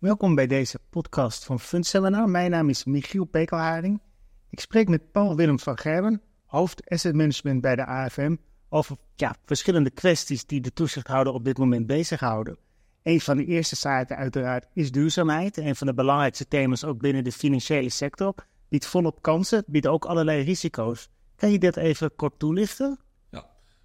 Welkom bij deze podcast van Fund Seminar. Mijn naam is Michiel Pekelharing. Ik spreek met Paul Willem van Gerben, hoofd asset management bij de AFM, over ja, verschillende kwesties die de toezichthouder op dit moment bezighouden. Een van de eerste zaken uiteraard is duurzaamheid. Een van de belangrijkste thema's ook binnen de financiële sector. Biedt volop kansen, biedt ook allerlei risico's. Kan je dit even kort toelichten?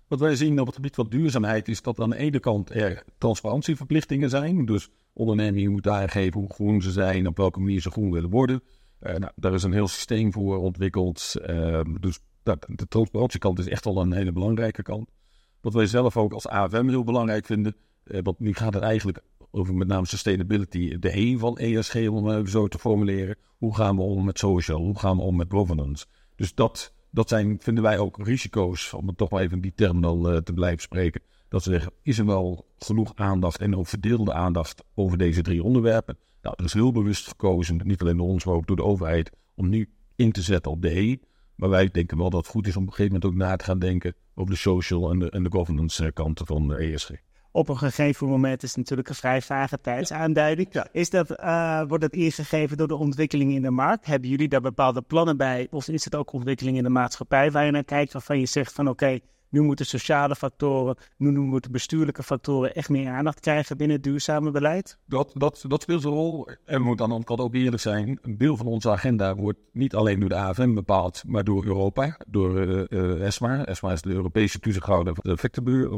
Wat wij zien op het gebied van duurzaamheid is dat aan de ene kant er transparantieverplichtingen zijn. Dus ondernemingen moeten aangeven hoe groen ze zijn, op welke manier ze groen willen worden. Uh, nou, daar is een heel systeem voor ontwikkeld. Uh, dus de transparantiekant is echt al een hele belangrijke kant. Wat wij zelf ook als AFM heel belangrijk vinden, uh, want nu gaat het eigenlijk over met name sustainability, de E van ESG, om het zo te formuleren. Hoe gaan we om met social? Hoe gaan we om met governance? Dus dat dat zijn, vinden wij ook risico's, om het toch maar even die terminal uh, te blijven spreken. Dat ze zeggen, is er wel genoeg aandacht en ook verdeelde aandacht over deze drie onderwerpen? Nou, er is heel bewust gekozen, niet alleen door ons, maar ook door de overheid, om nu in te zetten op de E. Maar wij denken wel dat het goed is om op een gegeven moment ook na te gaan denken over de social en de, en de governance kanten van de ESG op een gegeven moment is natuurlijk een vrij vage tijdsaanduiding. Is dat, uh, wordt dat ingegeven door de ontwikkeling in de markt? Hebben jullie daar bepaalde plannen bij? Of is het ook ontwikkeling in de maatschappij waar je naar kijkt, waarvan je zegt van oké, nu moeten sociale factoren, nu moeten bestuurlijke factoren echt meer aandacht krijgen binnen het duurzame beleid? Dat, dat, dat speelt een rol. En we moeten aan de andere ook eerlijk zijn. Een deel van onze agenda wordt niet alleen door de AFM bepaald, maar door Europa, door uh, uh, ESMA. ESMA is de Europese toezichthouder van de effectenbuur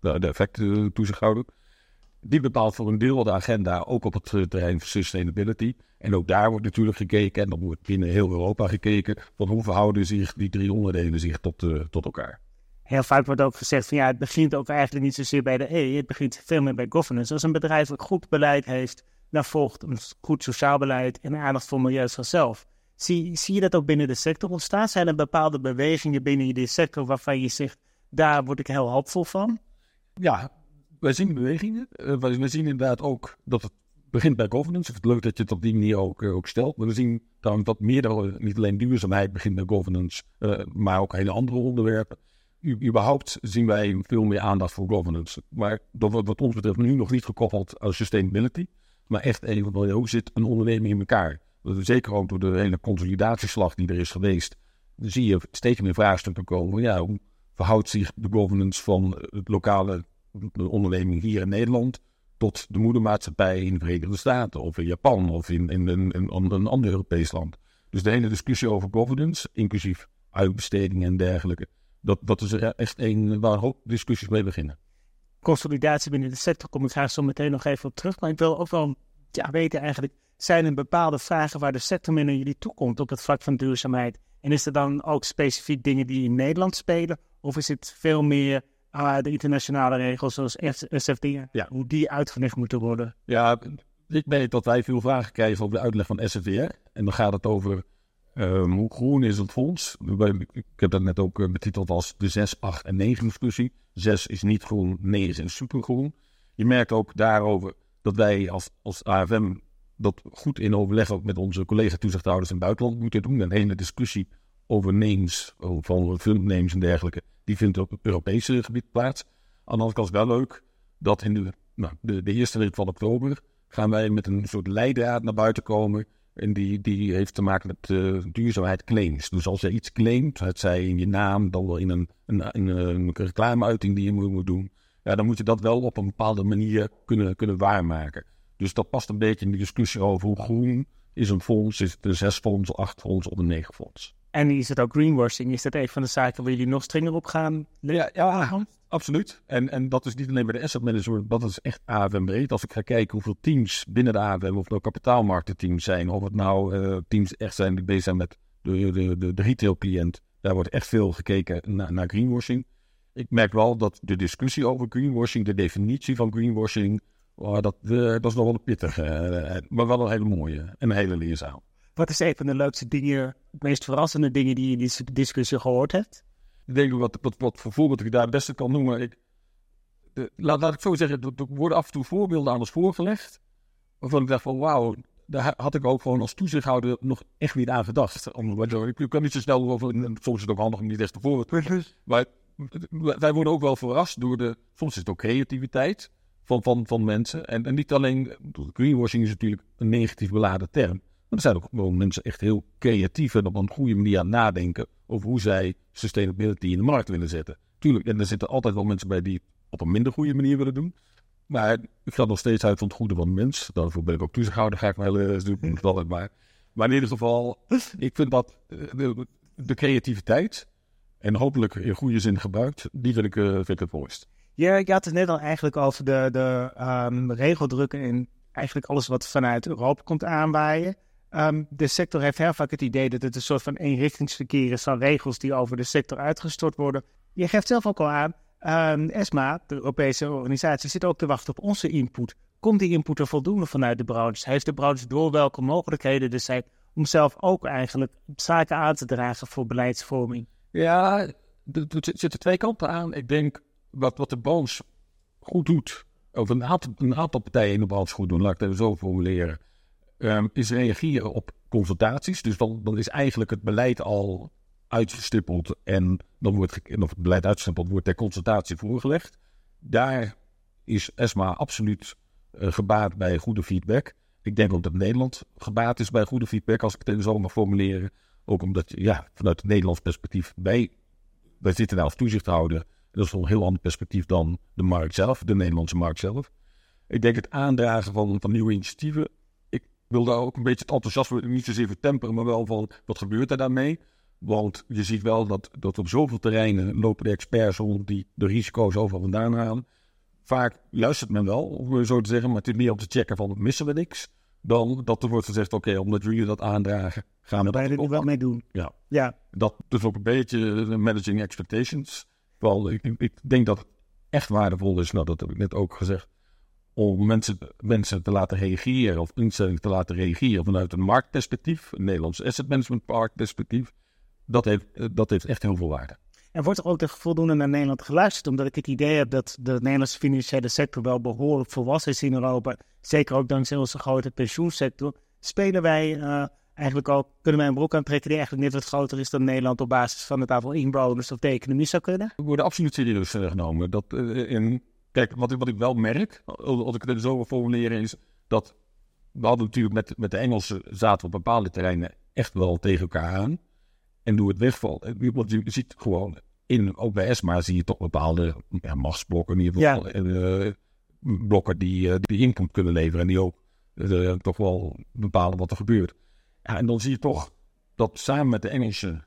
de, de effectentoezichthouder. Die bepaalt voor een deel de agenda, ook op het terrein van sustainability. En ook daar wordt natuurlijk gekeken, en dan wordt binnen heel Europa gekeken, van hoe verhouden zich die drie onderdelen zich tot, tot elkaar. Heel vaak wordt ook gezegd van ja, het begint ook eigenlijk niet zozeer bij de E, het begint veel meer bij governance. Als een bedrijf een goed beleid heeft, dan volgt een goed sociaal beleid en aandacht voor milieu vanzelf. Zie, zie je dat ook binnen de sector ontstaan? Zijn er bepaalde bewegingen binnen die sector waarvan je zegt, daar word ik heel hoopvol van? ja, wij zien bewegingen. Uh, wij, zien inderdaad ook dat het begint bij governance. Ik vind het leuk dat je het op die manier ook, uh, ook stelt. Maar we zien dan dat meerdere, niet alleen duurzaamheid begint bij governance, uh, maar ook hele andere onderwerpen. Überhaupt zien wij veel meer aandacht voor governance. Maar dat wordt wat ons betreft nu nog niet gekoppeld aan sustainability. Maar echt even hoe zit een onderneming in elkaar? Zeker ook door de hele consolidatieslag die er is geweest. Dan zie je steeds meer vraagstukken komen. Ja, hoe verhoudt zich de governance van het lokale onderneming hier in Nederland tot de moedermaatschappij in de Verenigde Staten of in Japan of in, in, in, in een ander Europees land. Dus de hele discussie over governance, inclusief uitbesteding en dergelijke, dat, dat is echt een waar hoop discussies mee beginnen. Consolidatie binnen de sector kom ik graag zo meteen nog even op terug. Maar ik wil ook wel ja, weten eigenlijk, zijn er bepaalde vragen waar de sector mee naar jullie toekomt op het vlak van duurzaamheid? En is er dan ook specifiek dingen die in Nederland spelen? Of is het veel meer uh, de internationale regels zoals SFD, ja. hoe die uitgelegd moeten worden? Ja, ik weet dat wij veel vragen krijgen over de uitleg van SFDR. En dan gaat het over um, hoe groen is het fonds. Ik heb dat net ook uh, betiteld als de 6, 8 en 9 discussie. 6 is niet groen, 9 is supergroen. Je merkt ook daarover dat wij als, als AFM dat goed in overleg ook met onze collega-toezichthouders in het buitenland moeten doen. Een hele discussie over names, van fundnames en dergelijke, die vindt op het Europese gebied plaats. Aan de andere kant is wel leuk dat in de, nou, de, de eerste week van oktober gaan wij met een soort leidraad naar buiten komen. En die, die heeft te maken met uh, duurzaamheid claims. Dus als je iets claimt, het zij in je naam, dan wel in een, een, een, een reclameuiting die je moet, moet doen. Ja, dan moet je dat wel op een bepaalde manier kunnen, kunnen waarmaken. Dus dat past een beetje in de discussie over hoe groen is een fonds. Is het een zes fonds, acht fonds of een negen fonds? En is het ook greenwashing? Is dat een van de zaken waar jullie nog strenger op gaan? Ja, ja absoluut. En, en dat is niet alleen bij de asset manager, dat is echt AFM breed. Als ik ga kijken hoeveel teams binnen de AFM, of nou kapitaalmarktenteams zijn, of het nou uh, teams echt zijn die bezig zijn met de, de, de, de retail cliënt, daar wordt echt veel gekeken naar, naar greenwashing. Ik merk wel dat de discussie over greenwashing, de definitie van greenwashing, oh, dat, uh, dat is nog wel een pittige, uh, maar wel een hele mooie en een hele leerzaam. Wat is een van de leukste dingen, de meest verrassende dingen die je in die discussie gehoord hebt? Ik denk wat, wat, wat voor voorbeeld ik daar het beste kan noemen. Ik, de, laat, laat ik zo zeggen, er worden af en toe voorbeelden aan ons voorgelegd. Waarvan ik dacht van wauw, daar had ik ook gewoon als toezichthouder nog echt niet aan gedacht. Om, ik kan niet zo snel over, soms is het ook handig om niet eens te voorbeeld. Maar wij worden ook wel verrast door de, soms is het ook creativiteit van, van, van mensen. En, en niet alleen, greenwashing is natuurlijk een negatief beladen term. Maar er zijn ook gewoon mensen echt heel creatief en op een goede manier aan nadenken over hoe zij sustainability in de markt willen zetten. Tuurlijk, en er zitten altijd wel mensen bij die het op een minder goede manier willen doen. Maar ik ga nog steeds uit van het goede van de mens. Daarvoor ben ik ook toezichthouder, ga ik wel eens doen. altijd maar. Maar in ieder geval, ik vind dat eh, de, de creativiteit, en hopelijk in goede zin gebruikt, die vind ik, uh, vind ik het mooist. Ja, je had het net al eigenlijk over de, de um, regeldrukken en eigenlijk alles wat vanuit Europa komt aanwaaien. Um, de sector heeft heel vaak het idee dat het een soort van eenrichtingsverkeer is van regels die over de sector uitgestort worden. Je geeft zelf ook al aan, um, ESMA, de Europese organisatie, zit ook te wachten op onze input. Komt die input er voldoende vanuit de branche? Heeft de branche door welke mogelijkheden er zijn om zelf ook eigenlijk zaken aan te dragen voor beleidsvorming? Ja, er zitten twee kanten aan. Ik denk wat, wat de branche goed doet, of een aantal, een aantal partijen in de branche goed doen, laat ik het even zo formuleren, um, is reageren op consultaties. Dus dan, dan is eigenlijk het beleid al uitgestippeld en dan wordt of het beleid uitgestippeld wordt ter consultatie voorgelegd. Daar is ESMA absoluut uh, gebaat bij goede feedback. Ik denk ook dat Nederland gebaat is bij goede feedback, als ik het zo mag formuleren. Ook omdat, ja, vanuit het Nederlands perspectief, wij, wij zitten daar als toezichthouder. Dat is wel een heel ander perspectief dan de markt zelf, de Nederlandse markt zelf. Ik denk het aandragen van, van nieuwe initiatieven. Ik wil daar ook een beetje het enthousiasme niet zozeer vertemperen, maar wel van wat gebeurt er daarmee. Want je ziet wel dat, dat op zoveel terreinen lopen de experts rond die de risico's overal vandaan halen. Vaak luistert men wel, om zo te zeggen, maar het is meer om te checken van missen we niks. Dan dat er wordt gezegd, oké, omdat jullie dat aandragen, gaan we daar er wel mee doen. Ja. ja. Dat is ook een beetje managing expectations. Wel, ik, ik, denk dat het echt waardevol is, nou dat heb ik net ook gezegd, om mensen, mensen te laten reageren of instellingen te laten reageren vanuit een marktperspectief, een Nederlands asset management park perspectief. Dat heeft, dat heeft echt heel veel waarde. En wordt er ook voldoende naar Nederland geluisterd? Omdat ik het idee heb dat de Nederlandse financiële sector wel behoorlijk volwassen is in Europa. Zeker ook dankzij onze grote pensioensector. Spelen wij uh, eigenlijk ook, kunnen wij een broek aantrekken die eigenlijk net wat groter is dan Nederland op basis van het aantal inwoners of de economie zou kunnen? We worden absoluut serieus genomen. Dat, uh, in, kijk, wat, wat ik wel merk, als ik het zo wil formuleren, is dat we hadden natuurlijk met, met de Engelsen zaten op bepaalde terreinen echt wel tegen elkaar aan. En door het wegval, want je ziet gewoon in, ook bij ESMA zie je toch bepaalde ja, machtsblokken in ieder geval. Ja. Uh, blokken die, uh, die inkomst kunnen leveren en die ook uh, toch wel bepalen wat er gebeurt. Ja, en dan zie je toch dat samen met de Engelsen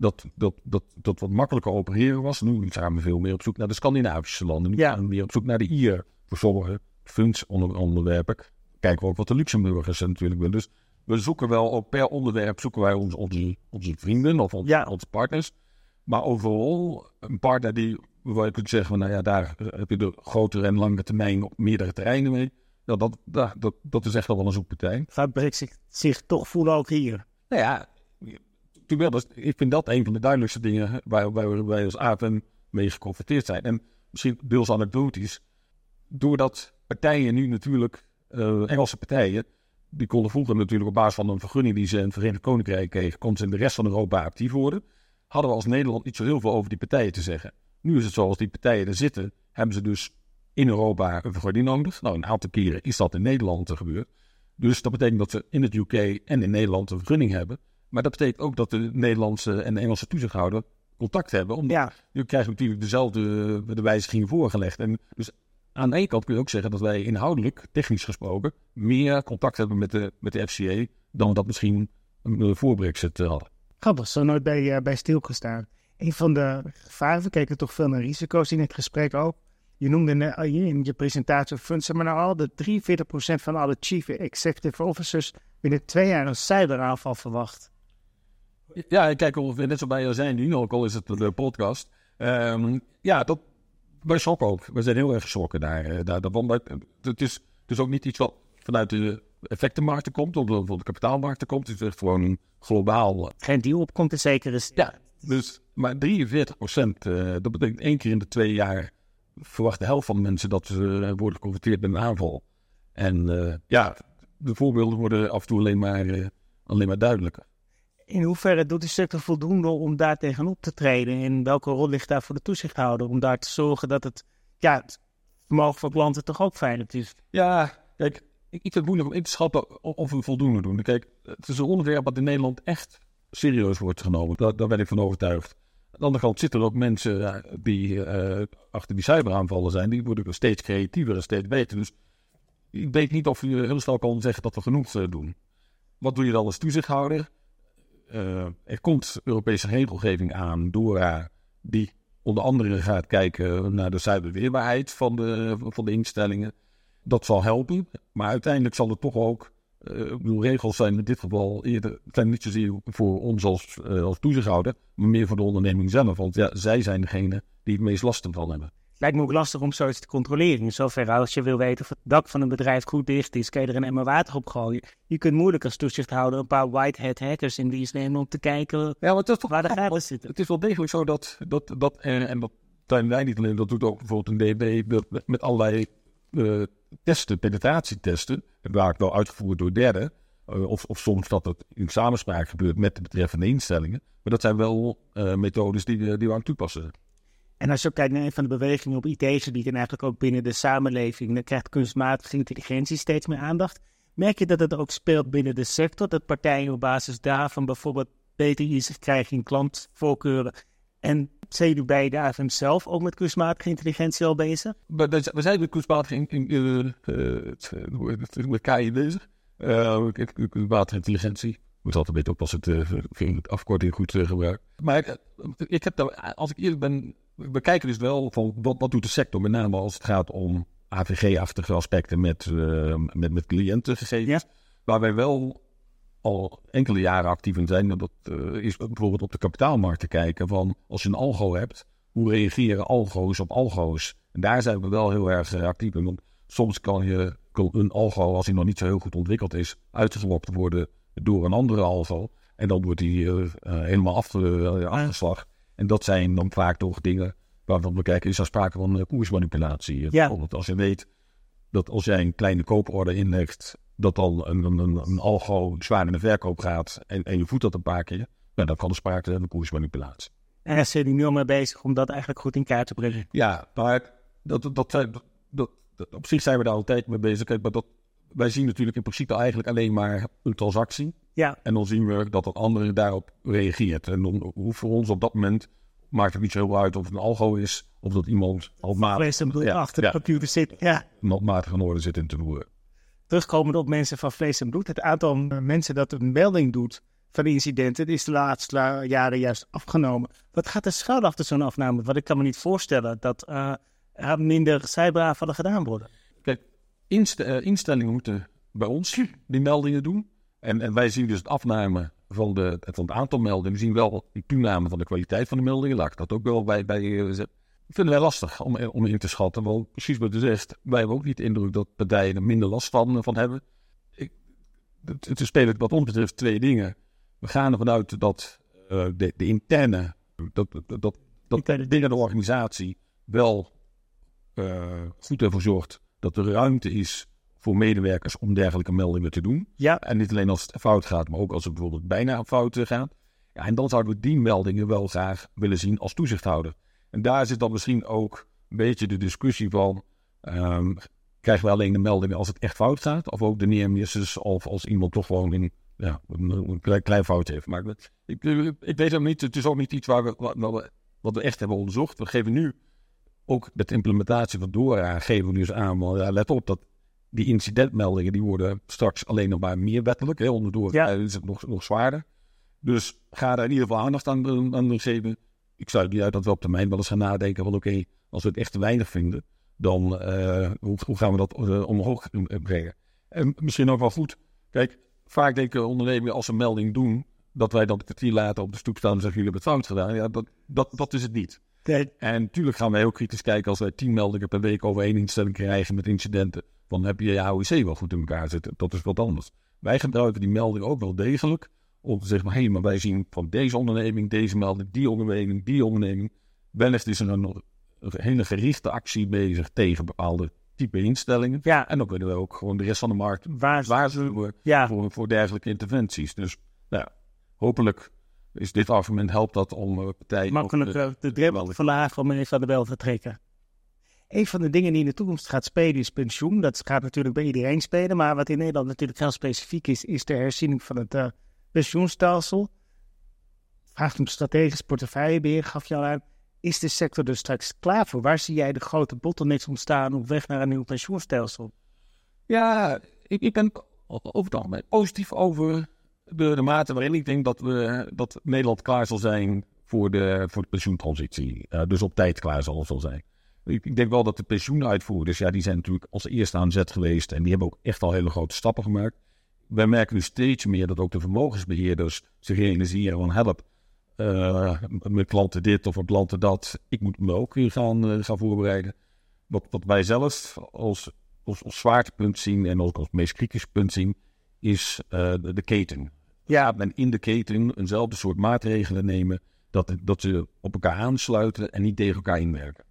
dat, dat, dat, dat wat makkelijker opereren was. Nu zijn we veel meer op zoek naar de Scandinavische landen. Nu ja. gaan we meer op zoek naar de IR voor sommige functionderwerpen. Kijken we ook wat de Luxemburgers natuurlijk willen. Dus we zoeken wel ook per onderwerp zoeken wij onze, onze, onze vrienden of onze, ja. onze partners. Maar overal een partner die, waar je kunt zeggen, nou ja, daar heb je de grotere en lange termijn op meerdere terreinen mee. Ja, dat, dat, dat, dat is echt wel een zoekpartij. Gaat Brexit zich toch voelen ook hier? Nou ja, ik vind dat een van de duidelijkste dingen waar, waar wij als AFM mee geconfronteerd zijn. En misschien deels anekdotisch. Doordat partijen nu natuurlijk, uh, Engelse partijen, die konden vroeger natuurlijk op basis van een vergunning die ze in het Verenigd Koninkrijk kregen, konden ze in de rest van Europa actief worden. Hadden we als Nederland niet zo heel veel over die partijen te zeggen. Nu is het zo, als die partijen er zitten, hebben ze dus in Europa een vergunning nodig. Nou, een aantal keren is dat in Nederland gebeurd. Dus dat betekent dat ze in het UK en in Nederland een vergunning hebben. Maar dat betekent ook dat de Nederlandse en de Engelse toezichthouder contact hebben. Omdat ja. je krijgt natuurlijk dezelfde de wijzigingen voorgelegd. En dus aan de ene kant kun je ook zeggen dat wij inhoudelijk, technisch gesproken, meer contact hebben met de, met de FCA dan we dat misschien voor Brexit hadden. Grappig, zo nooit bij, uh, bij stilgestaan. Een van de gevaren, we kijken toch veel naar risico's in het gesprek ook. Je noemde net, in je presentatie van maar al dat 43% van alle chief executive officers binnen twee jaar een cyberaanval verwacht. Ja, kijk ongeveer net zo bij jou zijn nu, ook al is het de podcast. Um, ja, dat, wij schokken ook. We zijn heel erg geschrokken daar. Eh, daar, daar het, is, het is ook niet iets wat vanuit de effectenmarkten komt, of van de kapitaalmarkten komt. Het is echt gewoon globaal. Eh, Geen deal op komt er zeker eens. Ja, dus, maar 43 procent, uh, dat betekent één keer in de twee jaar verwacht de helft van de mensen dat ze worden geconfronteerd met een aanval. En uh, ja, de voorbeelden worden af en toe alleen maar, alleen maar duidelijker. In hoeverre doet de sector voldoende om daar tegenop te treden? En welke rol ligt daar voor de toezichthouder om daar te zorgen dat het ja, vermogen van klanten toch ook. Het is. Ja, kijk, ik, vind het moeilijk om in te schatten of we voldoende doen. Kijk, het is een onderwerp wat in Nederland echt serieus wordt genomen. Daar, daar ben ik van overtuigd. Aan de andere kant zitten er ook mensen die uh, achter die cyberaanvallen zijn. Die worden steeds creatiever en steeds beter. Dus ik weet niet of je heel snel kan zeggen dat we genoeg uh, doen. Wat doe je dan als toezichthouder? Uh, er komt Europese regelgeving aan, DORA, die onder andere gaat kijken naar de cyberweerbaarheid van de, van de instellingen. Dat zal helpen, maar uiteindelijk zal het toch ook uh, bedoel, regels zijn in dit geval eerder, zijn niet zozeer voor ons als, uh, als toezichthouder, maar meer voor de onderneming zelf. Want ja, zij zijn degene die het meest last van hebben. Lijkt me ook lastig om zoiets te controleren. In zoverre, als je wil weten of het dak van een bedrijf goed dicht is, kan je er een emmer water op gooien. Je kunt moeilijk als toezichthouder een paar white hat hackers in dienst nemen om te kijken ja, maar het is toch, waar de gaten zitten. Het is wel degelijk zo dat, dat, dat en, en dat zijn wij niet alleen, dat doet ook bijvoorbeeld een DB met allerlei uh, testen, penetratietesten, vaak wel uitgevoerd door derden. Uh, of, of, soms dat het in samenspraak gebeurt met de betreffende instellingen. Maar dat zijn wel uh, methodes die, die we aan toepassen. En als je ook kijkt naar een van de bewegingen op IT-gebied en eigenlijk ook binnen de samenleving, dan krijgt kunstmatige intelligentie steeds meer aandacht. Merk je dat het ook speelt binnen de sector, dat partijen op basis daarvan bijvoorbeeld beter inzicht krijgen in klantvoorkeuren en zijn jullie bij de AFM zelf ook met kunstmatige intelligentie al bezig? We zijn met kunstmatige intelligentie uh, met KI bezig. Uh, kunstmatige intelligentie. Moet altijd weten op als het afkorting goed gebruikt. Maar ik heb daar, als ik eerlijk ben, we kijken dus wel van wat, wat doet de sector, met name als het gaat om AVG-achtige aspecten met, uh, met, met cliëntengegevens. Ja. Waar wij wel al enkele jaren actief in zijn. Dat uh, is bijvoorbeeld op de kapitaalmarkt te kijken van als je een algo hebt, hoe reageren algo's op algo's? En daar zijn we wel heel erg uh, actief in. Want soms kan je een algo, als hij nog niet zo heel goed ontwikkeld is, uitgelopt worden door een andere algo. En dan wordt die uh, helemaal af, afgeslag. En dat zijn dan vaak toch dingen waarvan we kijken, is er sprake van koersmanipulatie. Ja. Bijvoorbeeld als je weet dat als jij een kleine kooporde inlegt dat dan een, een, een, algo zwaar in de verkoop gaat en, en je voedt dat een paar keer, nou, dan kan er sprake zijn van koersmanipulatie. En is er nu al mee bezig om dat eigenlijk goed in kaart te brengen? Ja, maar dat, dat, dat, dat, op zich zijn we daar altijd mee bezig. Maar dat, wij zien natuurlijk in principe eigenlijk alleen maar een transactie. Ja. En dan zien we dat een andere daarop reageert. En dan hoeft voor ons op dat moment maakt het niet zo heel uit of het een algo is of dat iemand handmatig ja, achter de computer zit. Ja. Handmatig orde zit in te voeren terugkomend op mensen van vlees en bloed. Het aantal mensen dat een melding doet van incidenten is de laatste jaren juist afgenomen. Wat gaat de schade achter zo'n afname? Want ik kan me niet voorstellen dat uh, er minder cyberaanvallen gedaan worden. Kijk, inst uh, instellingen moeten bij ons die meldingen doen. En, en wij zien dus het afname van, de, van het aantal meldingen. We zien wel een toename van de kwaliteit van de meldingen. Laat ik dat ook wel bij, bij uh, vinden wij lastig om, om in te schatten. Want precies wat u zegt, wij hebben ook niet de indruk dat partijen er minder last van, van hebben. Ik, het, het spelen wat ons betreft twee dingen. We gaan ervan uit dat uh, de, de, interne, dat, dat, dat, dat binnen de organisatie wel uh, goed ervoor zorgt dat er ruimte is voor medewerkers om dergelijke meldingen te doen. Ja. En niet alleen als het fout gaat, maar ook als het bijvoorbeeld bijna fout gaat. Ja, en dan zouden we die meldingen wel graag willen zien als toezichthouder. En daar zit dan misschien ook een beetje de discussie van... Um, krijgen we alleen de meldingen als het echt fout gaat? Of ook de neermissers of als iemand toch gewoon in, ja, een, klein, klein fout heeft gemaakt? Ik, ik weet het niet. Het is ook niet iets waar we, wat, we, wat we echt hebben onderzocht. We geven nu ook met de implementatie van DORA geven we nu eens aan. Maar ja, let op dat die incidentmeldingen die worden straks alleen nog maar meer wettelijk. Hè, onder DORA is het nog, nog zwaarder. Dus ga daar in ieder geval aandacht aan, aan geven ik sluit niet uit dat we op termijn wel eens gaan nadenken van oké, als we het echt te weinig vinden, dan uh, hoe, hoe, gaan we dat uh, omhoog brengen? En misschien ook wel goed. Kijk, vaak denken ondernemingen als ze een melding doen, dat wij dan het kwartier later op de stoep staan en zeggen jullie hebben het fout gedaan. Ja, dat, dat, dat is het niet. En natuurlijk gaan wij heel kritisch kijken als wij tien meldingen per week over één instelling krijgen met incidenten. Dan heb je je AOC wel goed in elkaar zitten. Dat is wat anders. Wij gebruiken die melding ook wel degelijk om te zeggen, hé, hey, maar wij zien van deze onderneming, deze melding, die onderneming, die onderneming. Wellicht is er een, een hele gerichte actie bezig tegen bepaalde type instellingen. Ja. En dan kunnen we ook gewoon de rest van de markt waarschuwen ja. voor, voor dergelijke interventies. Dus nou, hopelijk is dit argument helpt dat om uh, partijen... Makkelijker de, de drempel verlagen om Van der Bel te trekken. Een van de dingen die in de toekomst gaat spelen is pensioen. Dat gaat natuurlijk bij iedereen spelen. Maar wat in Nederland natuurlijk heel specifiek is, is de herziening van het uh, pensioenstelsel. Vraagt om strategisch portefeuillebeheer, gaf je al aan. Is de sector er straks klaar voor? Waar zie jij de grote bottlenecks ontstaan op weg naar een nieuw pensioenstelsel? Ja, ik, ik ben over het algemeen positief over de, mate waarin ik denk dat, we, dat Nederland klaar zal zijn voor de, voor de pensioentransitie. Uh, dus op tijd klaar zal, zal zijn. Ik, denk wel dat de pensioenuitvoerders, ja, die zijn natuurlijk als eerste aan zet geweest. En die hebben ook echt al hele grote stappen gemaakt. Wij merken nu steeds meer dat ook de vermogensbeheerders zich realiseren van help. Uh, mijn klanten dit of mijn klanten dat. Ik moet me ook weer gaan, uh, gaan voorbereiden. Wat, wat wij zelf als, als, zwaartepunt zien en ook als meest kritisch punt zien, is uh, de, keten. Ja, en in de keten eenzelfde soort maatregelen nemen dat, dat ze op elkaar aansluiten en niet tegen elkaar inwerken.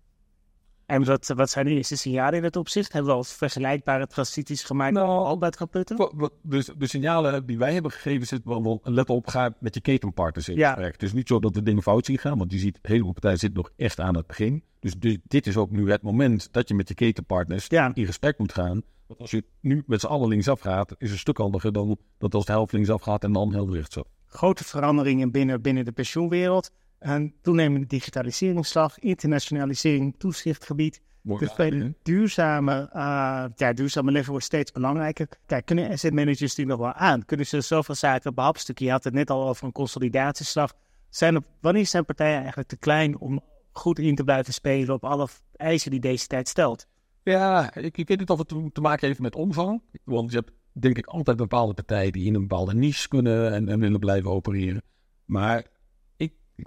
En wat, wat zijn de eerste signalen in het opzicht? Hebben we al vergelijkbare transities gemaakt nou, al bij het kaputten? Dus de signalen die wij hebben gegeven zitten wel, let op, ga met je ketenpartners in ja. gesprek. Het is niet zo dat de dingen fout zien gaan, want je ziet, hele partijen zitten nog echt aan het begin. Dus, dit is ook nu het moment dat je met je ketenpartners ja. in gesprek moet gaan. Want als je nu met z'n allen linksaf gaat, is het een stuk handiger dan dat als de helft linksaf gaat en dan heel rechtsaf. Grote veranderingen binnen, binnen de pensioenwereld. Een toenemende digitaliseringsslag, internationalisering, toezichtgebied. Dus bij duurzame, uh, ja, duurzame leven wordt steeds belangrijker. Kijk, kunnen asset managers die nog wel aan? Kunnen ze zoveel zaken behapstukken? Je had het net al over een consolidatieslag. Zijn er, wanneer zijn partijen eigenlijk te klein om goed in te blijven spelen op alle eisen die deze tijd stelt? Ja, ik, ik weet niet of het te maken heeft met omvang. Want je hebt denk ik altijd bepaalde partijen die in een bepaalde niche kunnen en, en willen blijven opereren. Maar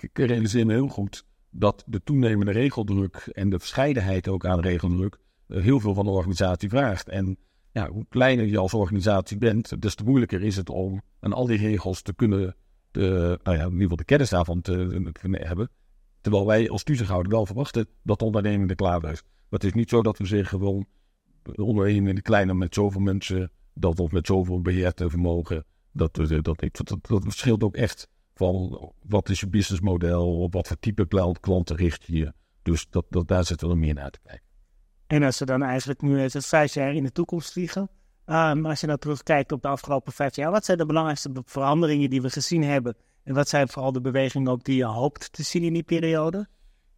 ik realiseer me heel goed dat de toenemende regeldruk en de verscheidenheid ook aan regeldruk eh, heel veel van de organisatie vraagt. En ja, hoe kleiner je als organisatie bent, des te moeilijker is het om aan al die regels te kunnen, de, nou ja, in ieder geval de kennis daarvan te, hebben. Terwijl wij als toezichthouder wel verwachten dat de onderneming er klaar is. Maar het is niet zo dat we zeggen, gewoon de onderneming in de kleine met zoveel mensen, dat of met zoveel beheerd vermogen, dat, dat, dat, dat, dat verschilt ook echt van wat is je businessmodel, op wat voor type klanten richt je je. Dus dat, dat, daar zitten we meer naar te kijken. En als we dan eigenlijk nu vijf jaar in de toekomst vliegen, um, als je nou terugkijkt op de afgelopen vijf jaar, wat zijn de belangrijkste veranderingen die we gezien hebben? En wat zijn vooral de bewegingen ook die je hoopt te zien in die periode?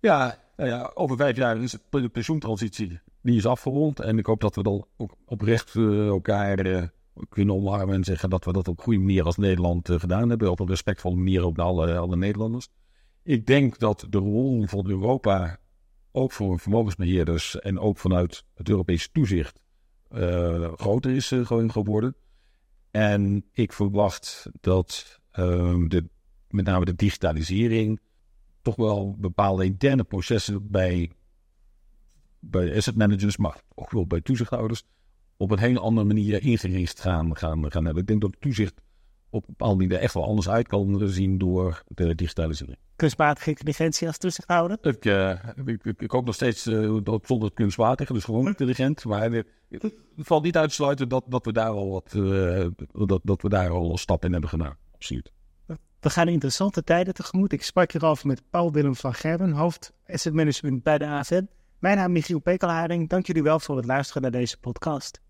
Ja, nou ja over vijf jaar is de pensioentransitie die is afgerond. En ik hoop dat we dan ook oprecht uh, elkaar uh, kunnen omarmen en zeggen dat we dat op goede manier als Nederland uh, gedaan hebben. Op een respectvolle manier ook naar alle, alle Nederlanders. Ik denk dat de rol van Europa, ook voor vermogensbeheerders en ook vanuit het Europese toezicht, uh, groter is uh, geworden. En ik verwacht dat ehm, de, met name de digitalisering toch wel bepaalde interne processen bij, bij asset managers, maar ook wel bij toezichthouders, op een hele andere manier ingericht gaan, gaan, gaan hebben. Ik denk dat het toezicht op bepaalde manier echt wel anders uit kan zien door de digitalisering. Kunstmatige intelligentie als toezichthouder? Ik, uh, ik, ik, ik, hoop nog steeds uh, dat zonder kunstmatige, dus gewoon intelligent. Maar het valt niet uit te sluiten dat, dat, we daar al wat, uh, dat, dat we daar al een stap in hebben gedaan. Absoluut. We gaan interessante tijden tegemoet. Ik sprak hierover met Paul Willem van Gerben, hoofd asset management bij de AFN. Mijn naam is Michiel Pekelharing. Dank jullie wel voor het luisteren naar deze podcast.